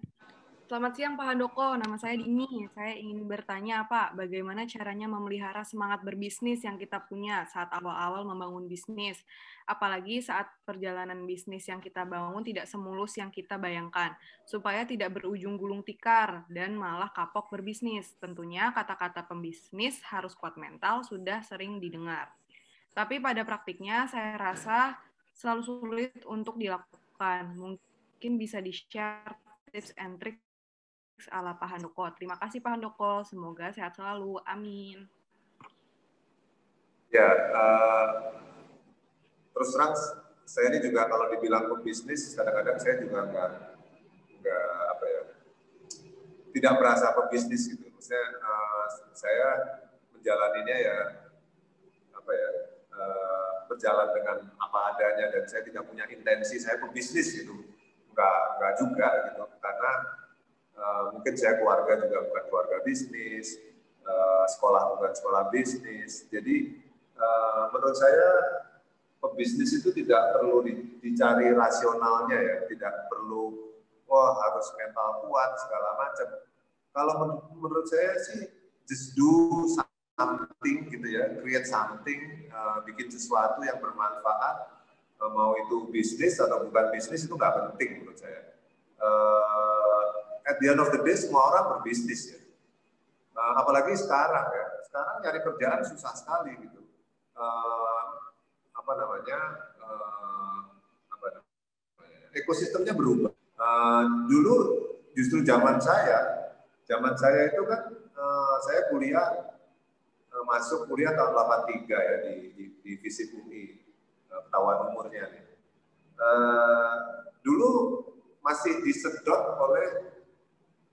Selamat siang Pak Handoko, nama saya Dini. Saya ingin bertanya Pak, bagaimana caranya memelihara semangat berbisnis yang kita punya saat awal-awal membangun bisnis? Apalagi saat perjalanan bisnis yang kita bangun tidak semulus yang kita bayangkan, supaya tidak berujung gulung tikar dan malah kapok berbisnis. Tentunya kata-kata pembisnis harus kuat mental, sudah sering didengar. Tapi pada praktiknya saya rasa selalu sulit untuk dilakukan. Mungkin bisa di-share tips and trick ala Pak Handoko. Terima kasih Pak Handoko, semoga sehat selalu. Amin. Ya, uh, terus terang saya ini juga kalau dibilang pebisnis, kadang-kadang saya juga nggak nggak apa ya, tidak merasa pebisnis gitu. Maksudnya uh, saya menjalaninya ya apa ya uh, berjalan dengan apa adanya dan saya tidak punya intensi saya pebisnis gitu, nggak nggak juga gitu karena Uh, mungkin saya keluarga juga bukan keluarga bisnis, uh, sekolah bukan sekolah bisnis. Jadi uh, menurut saya pebisnis itu tidak perlu di, dicari rasionalnya ya, tidak perlu wah harus mental kuat segala macam. Kalau men menurut saya sih just do something gitu ya, create something, uh, bikin sesuatu yang bermanfaat. Mau itu bisnis atau bukan bisnis itu nggak penting menurut saya. Uh, at the end of the day semua orang berbisnis ya. Uh, apalagi sekarang ya. Sekarang nyari kerjaan susah sekali gitu. Uh, apa namanya? Uh, apa namanya? Ekosistemnya berubah. Uh, dulu justru zaman saya, zaman saya itu kan uh, saya kuliah uh, masuk kuliah tahun 83 ya di di, di UI. Uh, ketahuan umurnya. Uh, dulu masih disedot oleh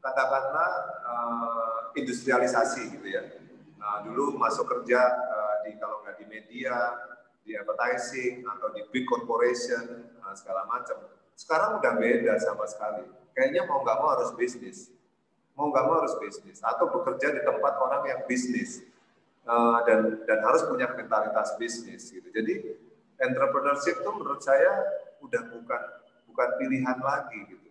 katakanlah uh, industrialisasi gitu ya. Nah, dulu masuk kerja uh, di kalau nggak di media, di advertising atau di big corporation uh, segala macam. Sekarang udah beda sama sekali. Kayaknya mau nggak mau harus bisnis, mau nggak mau harus bisnis atau bekerja di tempat orang yang bisnis uh, dan dan harus punya mentalitas bisnis gitu. Jadi entrepreneurship itu menurut saya udah bukan bukan pilihan lagi gitu.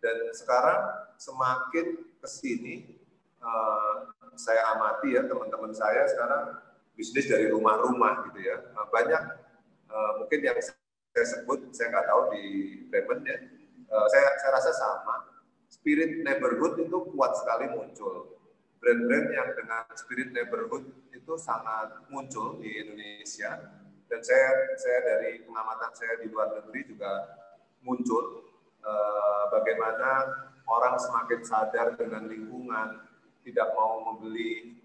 Dan sekarang semakin ke sini uh, saya amati ya teman-teman saya sekarang bisnis dari rumah-rumah gitu ya. Uh, banyak uh, mungkin yang saya sebut saya nggak tahu di Bremen ya. Uh, saya saya rasa sama. Spirit neighborhood itu kuat sekali muncul. Brand-brand yang dengan spirit neighborhood itu sangat muncul di Indonesia. Dan saya saya dari pengamatan saya di luar negeri juga muncul. Uh, bagaimana orang semakin sadar dengan lingkungan tidak mau membeli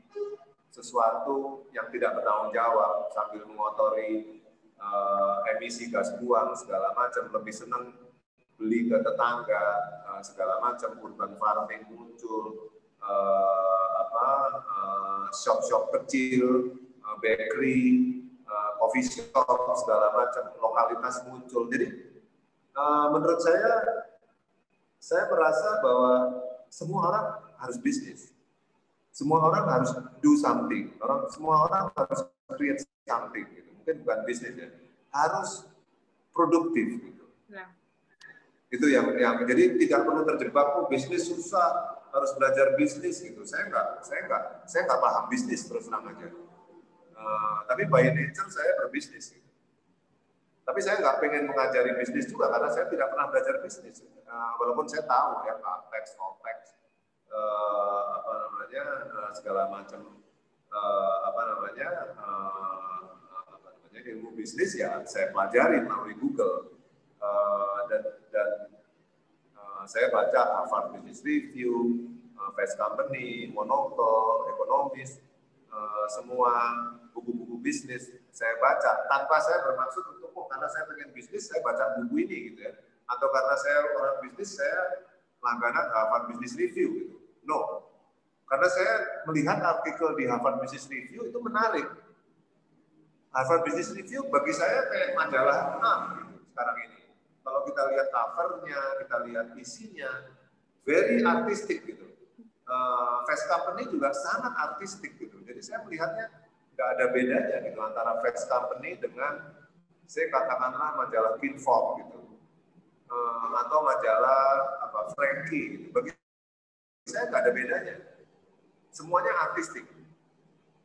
sesuatu yang tidak bertanggung jawab sambil mengotori uh, emisi gas buang segala macam. Lebih senang beli ke tetangga uh, segala macam. Urban farming muncul uh, apa shop-shop kecil uh, bakery uh, coffee shop segala macam. Lokalitas muncul. Jadi uh, menurut saya saya merasa bahwa semua orang harus bisnis semua orang harus do something. Orang semua orang harus create something. Gitu. Mungkin bukan bisnis ya, harus produktif. Gitu. Ya. Itu yang yang jadi tidak perlu terjebak oh bisnis susah harus belajar bisnis gitu. Saya enggak, saya enggak, saya enggak paham bisnis terus terang aja. Uh, tapi by nature saya berbisnis. Gitu. Tapi saya nggak pengen mengajari bisnis juga karena saya tidak pernah belajar bisnis. Uh, walaupun saya tahu ya konteks, konteks, uh, apa namanya uh, segala macam uh, apa namanya uh, apa namanya ilmu bisnis ya saya pelajari melalui Google. Uh, dan dan uh, saya baca Harvard Business Review, uh, Fast Company, Monocle, Economist, uh, semua buku-buku bisnis saya baca. Tanpa saya bermaksud untuk oh karena saya pengen bisnis saya baca buku ini gitu ya atau karena saya orang bisnis saya langganan Harvard Business Review gitu No. Karena saya melihat artikel di Harvard Business Review itu menarik. Harvard Business Review bagi saya kayak majalah enam gitu sekarang ini. Kalau kita lihat covernya, kita lihat isinya, very artistic gitu. Uh, Fast Company juga sangat artistik gitu. Jadi saya melihatnya nggak ada bedanya gitu antara Fast Company dengan saya katakanlah majalah Kinfolk gitu. Uh, atau majalah apa Frankie gitu. Bagi saya nggak ada bedanya. Semuanya artistik.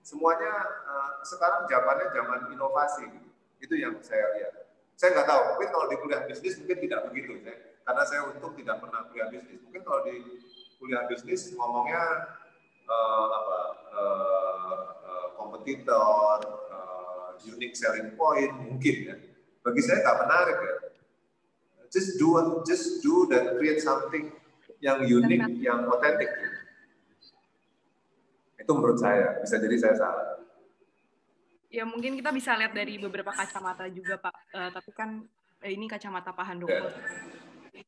Semuanya uh, sekarang zamannya zaman inovasi. Itu yang saya lihat. Saya nggak tahu, mungkin kalau di kuliah bisnis mungkin tidak begitu. Saya, karena saya untung tidak pernah kuliah bisnis. Mungkin kalau di kuliah bisnis ngomongnya uh, apa uh, uh, kompetitor, uh, unique selling point mungkin ya. Bagi saya nggak menarik ya. Just do just do dan create something yang unik, yang otentik. Itu menurut saya, bisa jadi saya salah. Ya mungkin kita bisa lihat dari beberapa kacamata juga Pak, uh, tapi kan eh, ini kacamata Pak Handoko. Yeah.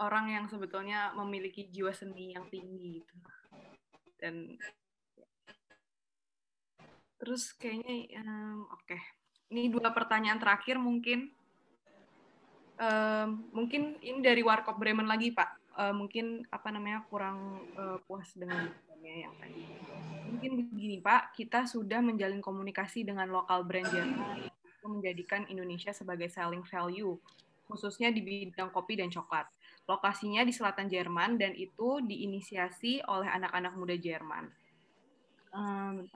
Orang yang sebetulnya memiliki jiwa seni yang tinggi gitu. Dan terus kayaknya um, oke. Okay. Ini dua pertanyaan terakhir mungkin. Um, mungkin ini dari Warkop Bremen lagi Pak uh, mungkin apa namanya kurang uh, puas dengan yang tadi. Mungkin begini Pak, kita sudah menjalin komunikasi dengan lokal brand Jerman menjadikan Indonesia sebagai selling value, khususnya di bidang kopi dan coklat. Lokasinya di selatan Jerman dan itu diinisiasi oleh anak-anak muda Jerman. Um,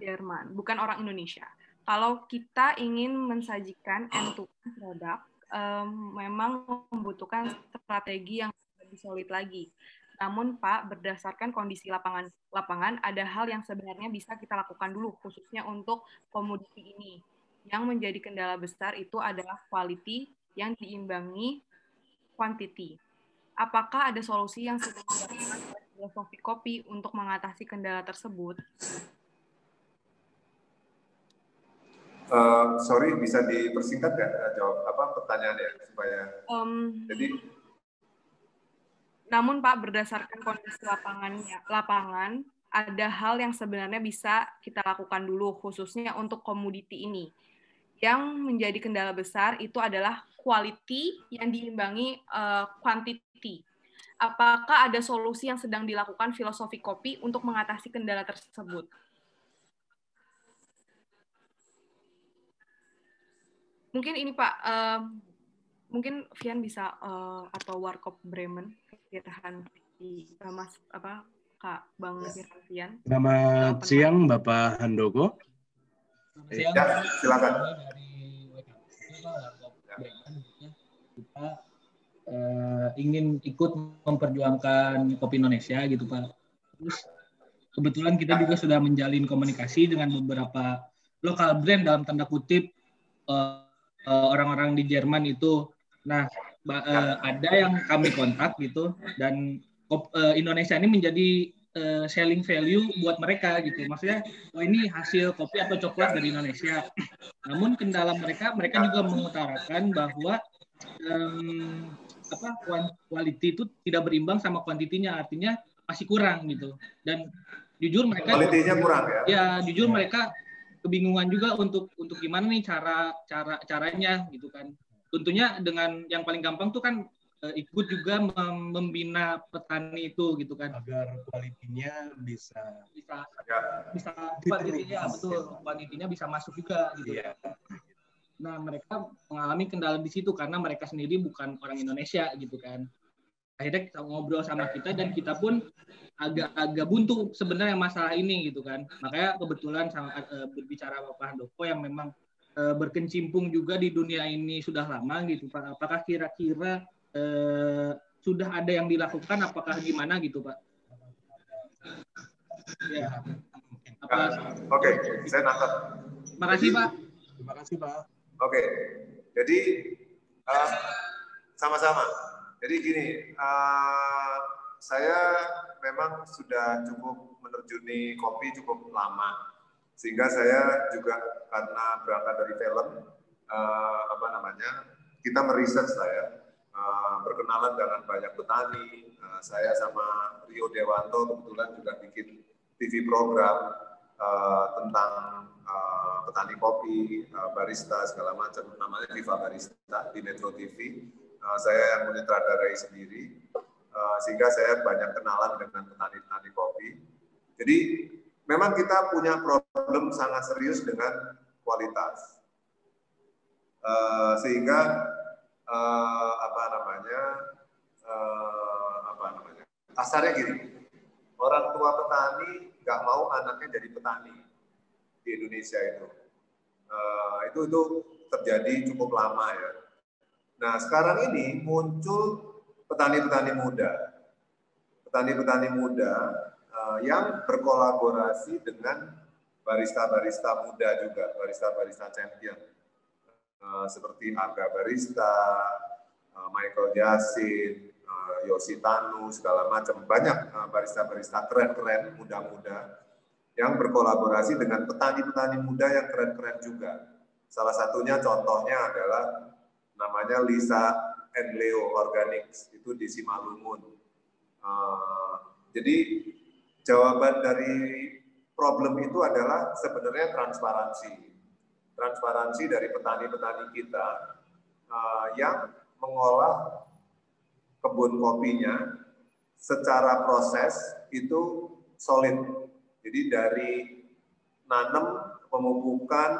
Jerman, bukan orang Indonesia. Kalau kita ingin mensajikan end-to-end produk um, memang membutuhkan strategi yang lebih solid lagi. Namun Pak, berdasarkan kondisi lapangan lapangan ada hal yang sebenarnya bisa kita lakukan dulu khususnya untuk komoditi ini. Yang menjadi kendala besar itu adalah quality yang diimbangi quantity. Apakah ada solusi yang sudah dilakukan filosofi kopi untuk mengatasi kendala tersebut? Uh, sorry, bisa dipersingkat nggak uh, jawab apa pertanyaannya supaya um, jadi namun Pak berdasarkan kondisi lapangan lapangan ada hal yang sebenarnya bisa kita lakukan dulu khususnya untuk komoditi ini. Yang menjadi kendala besar itu adalah quality yang diimbangi uh, quantity. Apakah ada solusi yang sedang dilakukan filosofi kopi untuk mengatasi kendala tersebut? Mungkin ini Pak, uh, mungkin Vian bisa uh, atau Warkop Bremen kekitahan di uh, Mas apa Kak Bang Vian. Selamat siang Bapak Handoko. Siang. Ya, silakan. Dari ya. kita uh, ingin ikut memperjuangkan kopi Indonesia gitu Pak. Terus kebetulan kita juga sudah menjalin komunikasi dengan beberapa lokal brand dalam tanda kutip uh, orang-orang di Jerman itu. Nah, uh, ada yang kami kontak gitu dan uh, Indonesia ini menjadi uh, selling value buat mereka gitu. Maksudnya, oh ini hasil kopi atau coklat dari Indonesia. Namun kendala mereka, mereka juga mengutarakan bahwa um, apa quality itu tidak berimbang sama kuantitinya, artinya masih kurang gitu. Dan jujur mereka kualitinya kurang ya. Ya, jujur mereka kebingungan juga untuk untuk gimana nih cara cara caranya gitu kan. Tentunya dengan yang paling gampang tuh kan uh, ikut juga mem membina petani itu gitu kan agar kualitinya bisa bisa ya. bisa kualitinya betul kualitinya bisa masuk juga gitu. Yeah. Nah mereka mengalami kendala di situ karena mereka sendiri bukan orang Indonesia gitu kan akhirnya kita ngobrol sama kita dan kita pun agak-agak buntu sebenarnya masalah ini gitu kan. Makanya kebetulan sama uh, berbicara Bapak Handoko yang memang uh, berkecimpung juga di dunia ini sudah lama gitu Pak. Apakah kira-kira uh, sudah ada yang dilakukan? Apakah gimana gitu Pak? Ya. Apa? Oke okay, saya nangkap makasih Pak. Terima kasih Pak. Oke okay. jadi sama-sama. uh, jadi gini, uh, saya memang sudah cukup menerjuni kopi cukup lama, sehingga saya juga karena berangkat dari film, uh, apa namanya, kita meriset saya uh, berkenalan dengan banyak petani. Uh, saya sama Rio Dewanto kebetulan juga bikin TV program uh, tentang uh, petani kopi, uh, barista segala macam, namanya Viva Barista di Metro TV uh, saya yang menyutradarai sendiri, uh, sehingga saya banyak kenalan dengan petani-petani kopi. Jadi memang kita punya problem sangat serius dengan kualitas, uh, sehingga uh, apa namanya uh, apa namanya gini, orang tua petani nggak mau anaknya jadi petani di Indonesia itu. Uh, itu itu terjadi cukup lama ya Nah, sekarang ini muncul petani-petani muda. Petani-petani muda uh, yang berkolaborasi dengan barista-barista muda juga, barista-barista champion. Uh, seperti Aga Barista, uh, Michael Yasin, Yosi Tanu, segala macam. Banyak barista-barista keren-keren, muda-muda yang berkolaborasi dengan petani-petani muda yang keren-keren juga. Salah satunya contohnya adalah namanya Lisa and Leo Organics itu di Simalungun. Uh, jadi jawaban dari problem itu adalah sebenarnya transparansi. Transparansi dari petani-petani kita uh, yang mengolah kebun kopinya secara proses itu solid. Jadi dari nanam, pemupukan,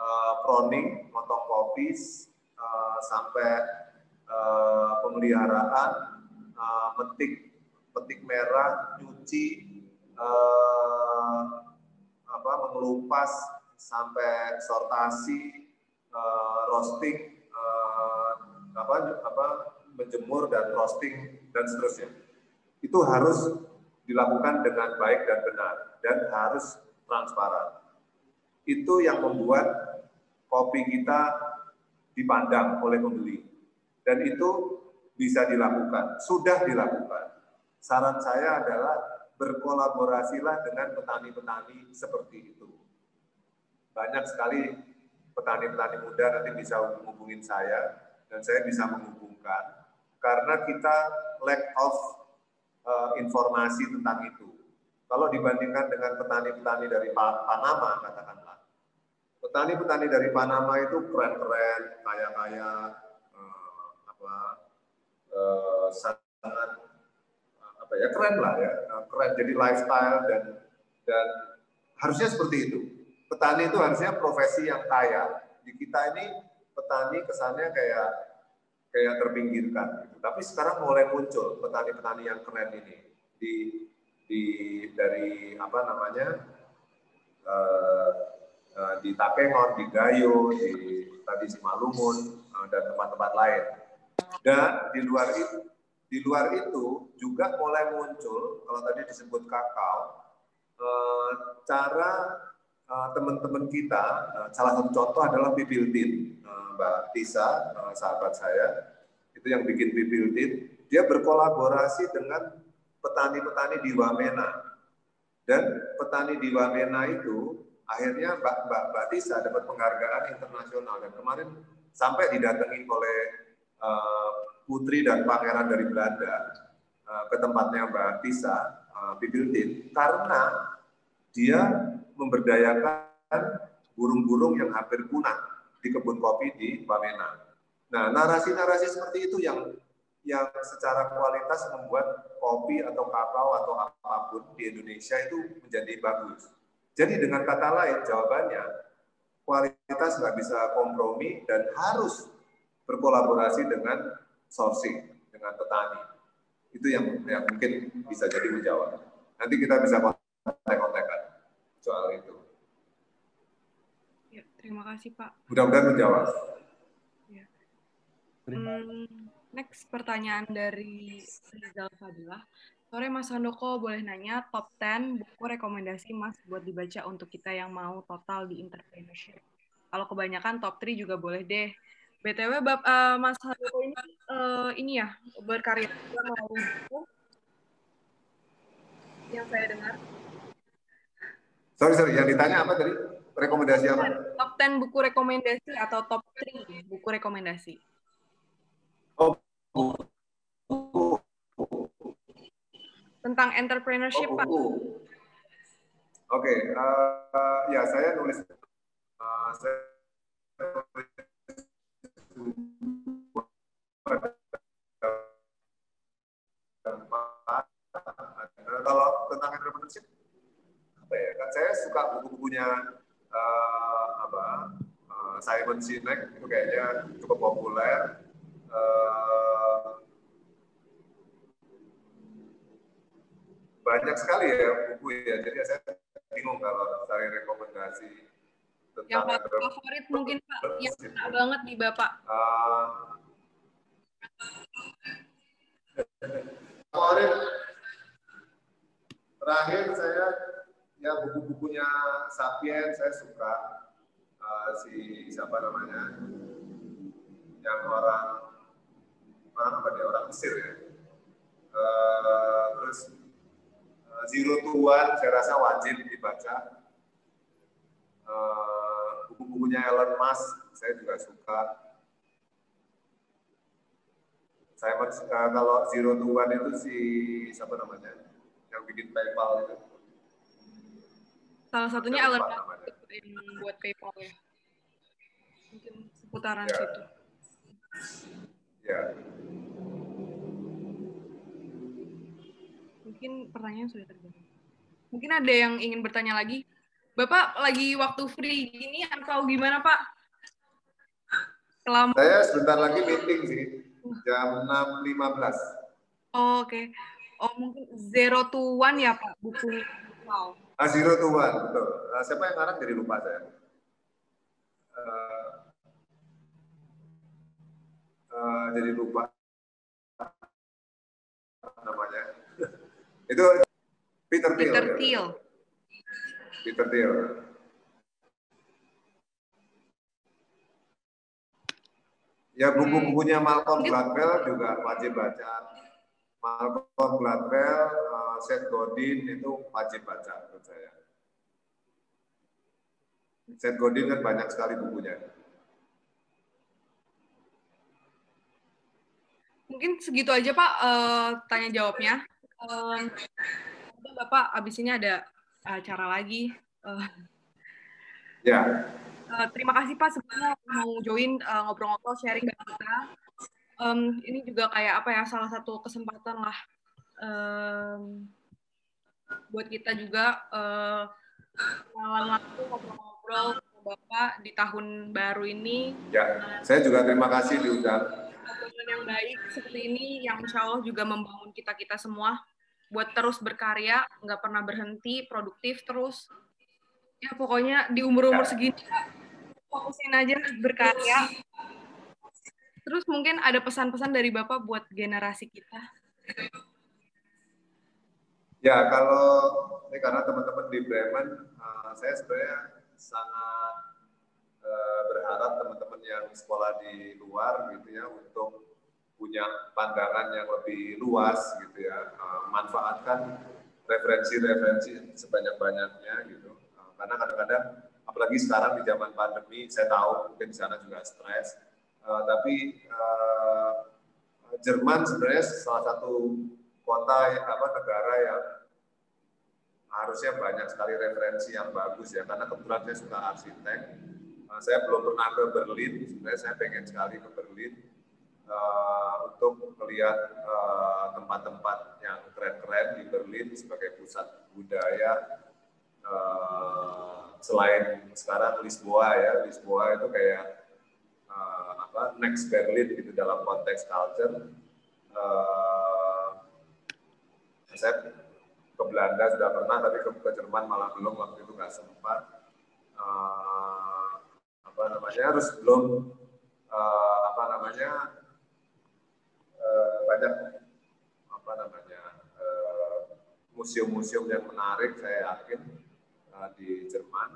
uh, proning, motong kopi, Eh, sampai uh, pemeliharaan, uh, metik petik merah, nyuci, uh, apa, mengelupas sampai sortasi, uh, roasting, uh, apa, apa, menjemur dan roasting dan seterusnya. Itu harus dilakukan dengan baik dan benar dan harus transparan. Itu yang membuat kopi kita dipandang oleh pembeli. Dan itu bisa dilakukan, sudah dilakukan. Saran saya adalah berkolaborasilah dengan petani-petani seperti itu. Banyak sekali petani-petani muda nanti bisa menghubungin saya dan saya bisa menghubungkan karena kita lack of uh, informasi tentang itu. Kalau dibandingkan dengan petani-petani dari Panama katakanlah petani-petani dari Panama itu keren-keren, kaya-kaya, eh, apa, eh, sangat apa ya keren lah ya, eh, keren jadi lifestyle dan dan harusnya seperti itu. Petani itu harusnya profesi yang kaya. Di kita ini petani kesannya kayak kayak terpinggirkan. Gitu. Tapi sekarang mulai muncul petani-petani yang keren ini di di dari apa namanya uh, Eh, di Tapengon, di Gayo, di tadi Simalungun uh, dan tempat-tempat lain. Dan di luar itu, di luar itu juga mulai muncul kalau tadi disebut kakao, uh, cara teman-teman kita, salah satu contoh adalah Bibiltin, Mbak Tisa, sahabat saya, itu yang bikin Bibiltin, dia berkolaborasi dengan petani-petani di Wamena. Dan petani di Wamena itu akhirnya Mbak, Mbak, Mbak Tisa dapat penghargaan internasional. Dan kemarin sampai didatangi oleh uh, putri dan pangeran dari Belanda uh, ke tempatnya Mbak Tisa, uh, Bibiltin, karena dia memberdayakan burung-burung yang hampir punah di kebun kopi di Wamena. Nah, narasi-narasi seperti itu yang yang secara kualitas membuat kopi atau kakao atau apa pun di Indonesia itu menjadi bagus. Jadi dengan kata lain jawabannya kualitas nggak bisa kompromi dan harus berkolaborasi dengan sourcing dengan petani. Itu yang yang mungkin bisa jadi menjawab. Nanti kita bisa kontak-kontakan soal itu. Ya, terima kasih Pak. Mudah-mudahan menjawab. Ya. Hmm, Next pertanyaan dari Rizal Fadilah. Sore Mas Handoko boleh nanya top 10 buku rekomendasi Mas buat dibaca untuk kita yang mau total di entrepreneurship. Kalau kebanyakan top 3 juga boleh deh. BTW Bap, uh, Mas Handoko ini uh, ini ya berkarya melalui buku yang saya dengar. Sorry, sorry. Yang ditanya apa tadi? Rekomendasi apa? Top 10 buku rekomendasi atau top 3 buku rekomendasi. Oh, Tentang entrepreneurship, oh, Pak. Oke, okay. uh, uh, ya saya nulis uh, saya kalau tentang entrepreneurship apa ya kan saya suka buku-bukunya uh, apa uh, Simon Sinek itu kayaknya cukup populer banyak sekali ya buku ya. Jadi saya bingung kalau cari rekomendasi yang favorit mungkin pak yang enak banget di bapak. Uh, favorit. Terakhir saya ya buku-bukunya Sapien saya suka. Uh, si siapa namanya? Yang orang orang apa dia? Orang Mesir ya. Uh, Zero to One saya rasa wajib dibaca. Uh, buku-bukunya Elon Musk saya juga suka. Saya uh, kalau Zero to One itu si siapa namanya? Yang bikin PayPal itu. Salah satunya Elon Musk yang buat PayPal ya. Mungkin seputaran ya. situ. Ya mungkin pertanyaan sudah terjawab. Mungkin ada yang ingin bertanya lagi. Bapak lagi waktu free gini atau gimana Pak? Selama... Saya sebentar lagi meeting sih, jam 6.15. Oh, Oke. Okay. Oh mungkin Zero to One ya Pak bukunya. Wow. Ah, Zero to One, betul. Nah, siapa yang ngarang jadi lupa saya. Uh, uh, jadi lupa Itu Peter Thiel. Peter Thiel. Peter Thiel. Ya buku-bukunya Malcolm Gladwell juga wajib baca. Malcolm Gladwell, uh, Seth Godin itu wajib baca menurut saya. Seth Godin kan banyak sekali bukunya. Mungkin segitu aja Pak uh, tanya jawabnya um, Bapak abis ini ada acara lagi. Uh, ya. Uh, terima kasih Pak sebelumnya mau join ngobrol-ngobrol uh, sharing dengan kita. Um, ini juga kayak apa ya salah satu kesempatan lah um, buat kita juga uh, langsung ngobrol-ngobrol sama Bapak di tahun baru ini. Ya, saya juga terima kasih diundang yang baik seperti ini yang insya Allah juga membangun kita kita semua buat terus berkarya, nggak pernah berhenti, produktif terus. Ya pokoknya di umur-umur ya. segini fokusin aja berkarya. Terus mungkin ada pesan-pesan dari Bapak buat generasi kita. Ya, kalau ini karena teman-teman di Bremen, uh, saya sebenarnya sangat uh, berharap teman-teman yang sekolah di luar gitu ya untuk punya pandangan yang lebih luas gitu ya, uh, manfaatkan referensi-referensi sebanyak-banyaknya gitu. Uh, karena kadang-kadang apalagi sekarang di zaman pandemi, saya tahu mungkin di sana juga stres, uh, tapi uh, Jerman sebenarnya salah satu kota apa negara yang harusnya banyak sekali referensi yang bagus ya karena kebetulan saya suka arsitek uh, saya belum pernah ke Berlin sebenarnya saya pengen sekali ke Berlin uh, untuk melihat tempat-tempat uh, yang keren-keren di Berlin sebagai pusat budaya uh, selain sekarang Lisboa ya Lisboa itu kayak uh, apa next Berlin gitu dalam konteks culture uh, saya ke Belanda sudah pernah, tapi ke, ke Jerman malah belum waktu itu nggak sempat. Uh, apa namanya harus belum uh, apa namanya banyak apa namanya museum-museum uh, yang menarik saya yakin uh, di Jerman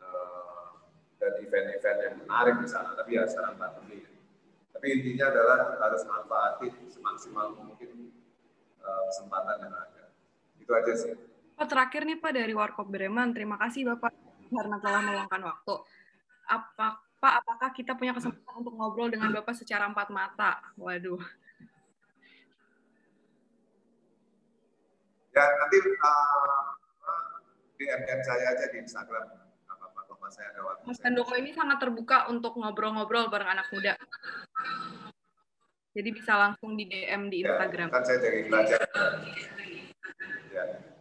uh, dan event-event yang menarik di sana tapi ya sekarang pandemi tapi intinya adalah harus manfaati semaksimal mungkin kesempatan yang ada itu aja sih. Pak, terakhir nih Pak dari Warkop Bremen, terima kasih Bapak karena telah meluangkan waktu. Apa Pak, apakah kita punya kesempatan untuk ngobrol dengan Bapak secara empat mata? Waduh. Ya, nanti uh, DM saya aja di Instagram. Saya ada waktu. Mas Tandoko ini sangat terbuka untuk ngobrol-ngobrol bareng anak muda. Jadi bisa langsung di DM di ya, Instagram. Ya, kan saya dari belajar. Yeah.